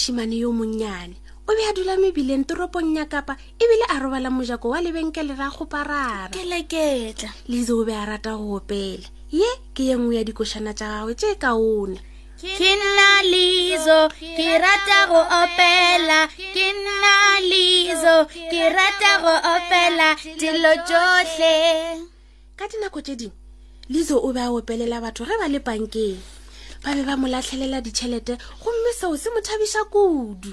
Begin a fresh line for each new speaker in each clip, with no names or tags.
mošemane yo
monnyane o be a dula mebileng toropong ya kapa ebile a robala mojako wa lebenkele ra kgoparara
keleketla
lise o be a rata go opela ye ke ye nngwe ya dikošana tša gagwe tše kaone
ke nna lizo ke rata go opela ke nna lizo ke rata go opela dilo tsohle
ka dinako tse dingwe lizo o be a opelela batho ge ba le pankeng ba be ba mo latlhelela ditšhelete gomme seo se mo thabiša kudu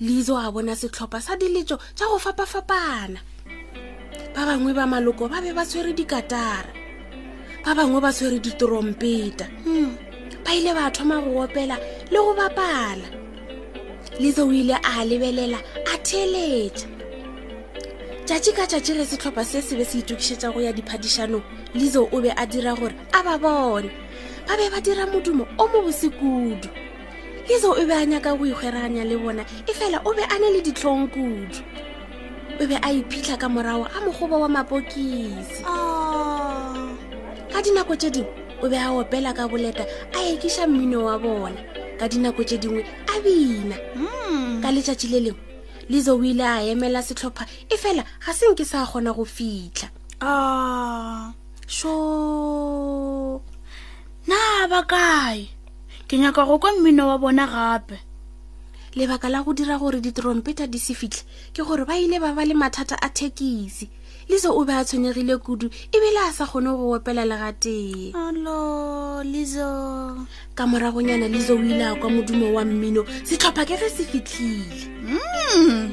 lizo
a bona setlhopha sa diletso tša go fapafapana ba bangwe ba maloko ba be ba tshwere dikatara ba bangwe ba tshwere ditorompeta hmm. ba ile ba thoma go opela le go bapala lizo o ile a lebelela a theeletša tšatši ka tšatši ge setlhopha se se be se itokišetša go ya diphadišanong lizo o be a dira gore a ba bone ba be ba dira modumo o mo bosekudu izo o be a nyaka go ikgweranya le bona e fela o be a ne le ditlhong kudu o be a iphitlha ka morago a mogobo wa mapokisi ka dinako tše dingwe o be a opela ka boleta a ekiša mmino wa bona ka dinako tše dingwe a bina hmm. ka letšatši le lengwe lizo o ile a emela setlhopha e fela ga se nke sa kgona go fitlha sho
na ba kae ke nyaka go kwa mmino wa bona gape
lebaka la go dira gore ditrompeta di se fitlhe ke gore ba ile ba ba le mathata a thekisi lizo o be a tshwenyegile kudu ebile a sa kgone go opela le gatee ka moragonyana lizo o ile a kwa modumo wa mmino setlhopha ke ge se fitlhile
mm.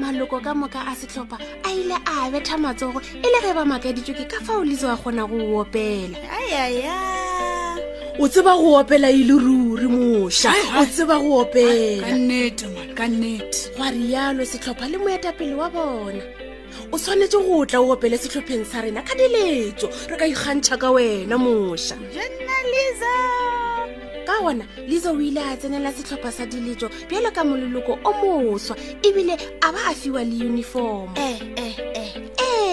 maloko ka moka a setlhopha a ile a betha matsogo e le ge ba makaditswe ke ka fao litso a kgona go opela
ayaya
o tseba go opela e le ruri moša o tseba go opela ka
nnete man ka nnete
gwa rialo setlhopha le moetapele wa bona o tshwanetse go tla o opele setlhopheng sa rena ka diletso re ka ikgantšha ka wena moša
journalism
ka gona lizo o ile a tsenela setlhopha sa diletso bjalo ka mololoko o moswa ebile a ba a fiwa le uniform
eh, eh, eh.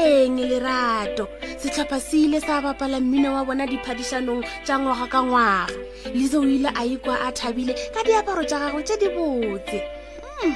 eng lerato setlhopha se ile sa bapala mmino wa bona diphadišanong tša ngwaga ka ngwaga lizo o ile a ikwa a thabile ka diaparo tša gagwe tše di botse
mm.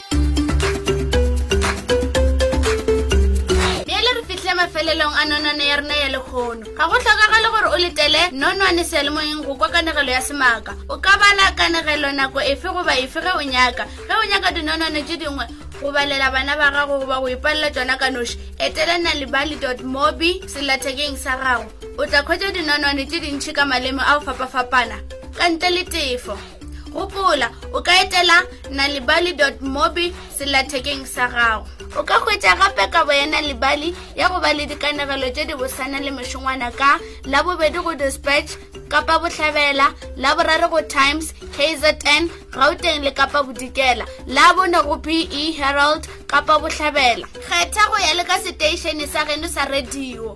mafelelong a nonwane ya rena ya lekgono ga go tlhokagale gore o letele nonwane sealemoyeng go kwa kanegelo ya semaka o ka bala kanegelo nako efe goba efe ge o nyaka ge o nyaka dinonwane tse dingwe go balela bana ba gago goba go ipalela tsona ka noši etela nalibali mobi selathekeng sa gago o tla kgwetsa dinonwane tse dintšhi ka maleme a go fapafapana ka ntle le tefo gopola o ka etela nalibali mobi selathekeng sa gago o ka hwetša gape kabo ya nalibali ya go ba le dikanegelo tše di bosana le mešongwana ka la bobedi go dispatch kapa bohlabela la borare go times kzn gauteng le kapa bodikela la bone go pe herald kapa bohlabela kgetha go ya le ka seteišene sa geno sa radio